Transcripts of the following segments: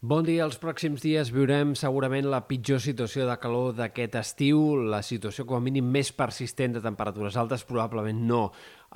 Bon dia. Els pròxims dies viurem segurament la pitjor situació de calor d'aquest estiu, la situació com a mínim més persistent de temperatures altes, probablement no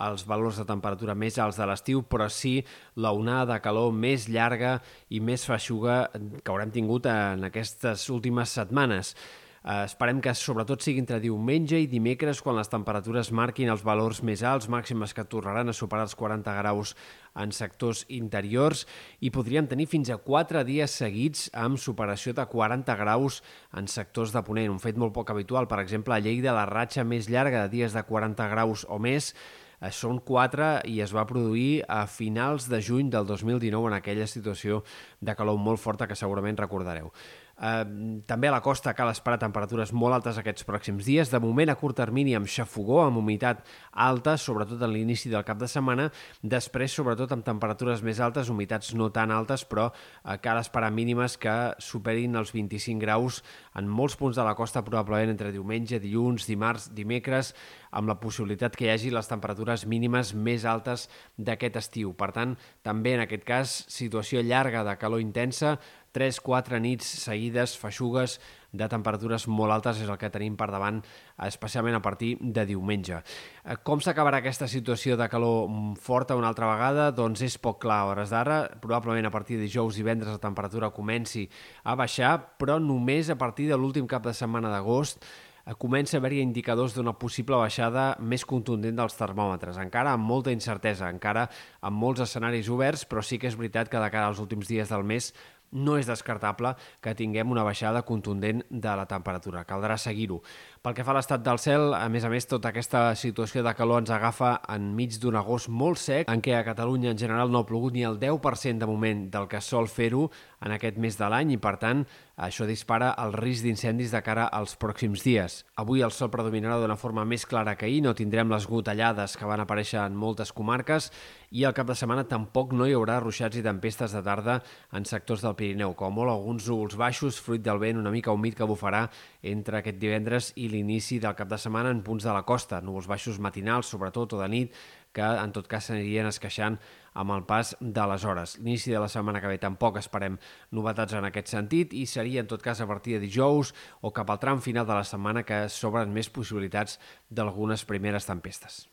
els valors de temperatura més alts de l'estiu, però sí la onada de calor més llarga i més feixuga que haurem tingut en aquestes últimes setmanes. Eh, esperem que sobretot sigui entre diumenge i dimecres quan les temperatures marquin els valors més alts, màximes que tornaran a superar els 40 graus en sectors interiors i podríem tenir fins a 4 dies seguits amb superació de 40 graus en sectors de Ponent, un fet molt poc habitual. Per exemple, a Lleida la ratxa més llarga de dies de 40 graus o més eh, són 4 i es va produir a finals de juny del 2019 en aquella situació de calor molt forta que segurament recordareu. També a la costa cal esperar temperatures molt altes aquests pròxims dies. De moment, a curt termini, amb xafogó, amb humitat alta, sobretot en l'inici del cap de setmana. Després, sobretot, amb temperatures més altes, humitats no tan altes, però eh, cal esperar mínimes que superin els 25 graus en molts punts de la costa, probablement entre diumenge, dilluns, dimarts, dimecres, amb la possibilitat que hi hagi les temperatures mínimes més altes d'aquest estiu. Per tant, també en aquest cas, situació llarga de calor intensa, 3-4 nits seguides, feixugues, de temperatures molt altes és el que tenim per davant, especialment a partir de diumenge. Eh, com s'acabarà aquesta situació de calor forta una altra vegada? Doncs és poc clar a hores d'ara. Probablement a partir de dijous i divendres la temperatura comenci a baixar, però només a partir de l'últim cap de setmana d'agost eh, comença a haver-hi indicadors d'una possible baixada més contundent dels termòmetres. Encara amb molta incertesa, encara amb molts escenaris oberts, però sí que és veritat que de cara als últims dies del mes no és descartable que tinguem una baixada contundent de la temperatura. Caldrà seguir-ho. Pel que fa a l'estat del cel, a més a més, tota aquesta situació de calor ens agafa enmig d'un agost molt sec, en què a Catalunya en general no ha plogut ni el 10% de moment del que sol fer-ho en aquest mes de l'any i, per tant, això dispara el risc d'incendis de cara als pròxims dies. Avui el sol predominarà d'una forma més clara que ahir, no tindrem les gotellades que van aparèixer en moltes comarques. I al cap de setmana tampoc no hi haurà ruixats i tempestes de tarda en sectors del Pirineu, com molt alguns núvols baixos, fruit del vent una mica humit que bufarà entre aquest divendres i l'inici del cap de setmana en punts de la costa, núvols baixos matinals, sobretot, o de nit, que en tot cas s'anirien esqueixant amb el pas de les hores. L'inici de la setmana que ve tampoc esperem novetats en aquest sentit i seria en tot cas a partir de dijous o cap al tram final de la setmana que s'obren més possibilitats d'algunes primeres tempestes.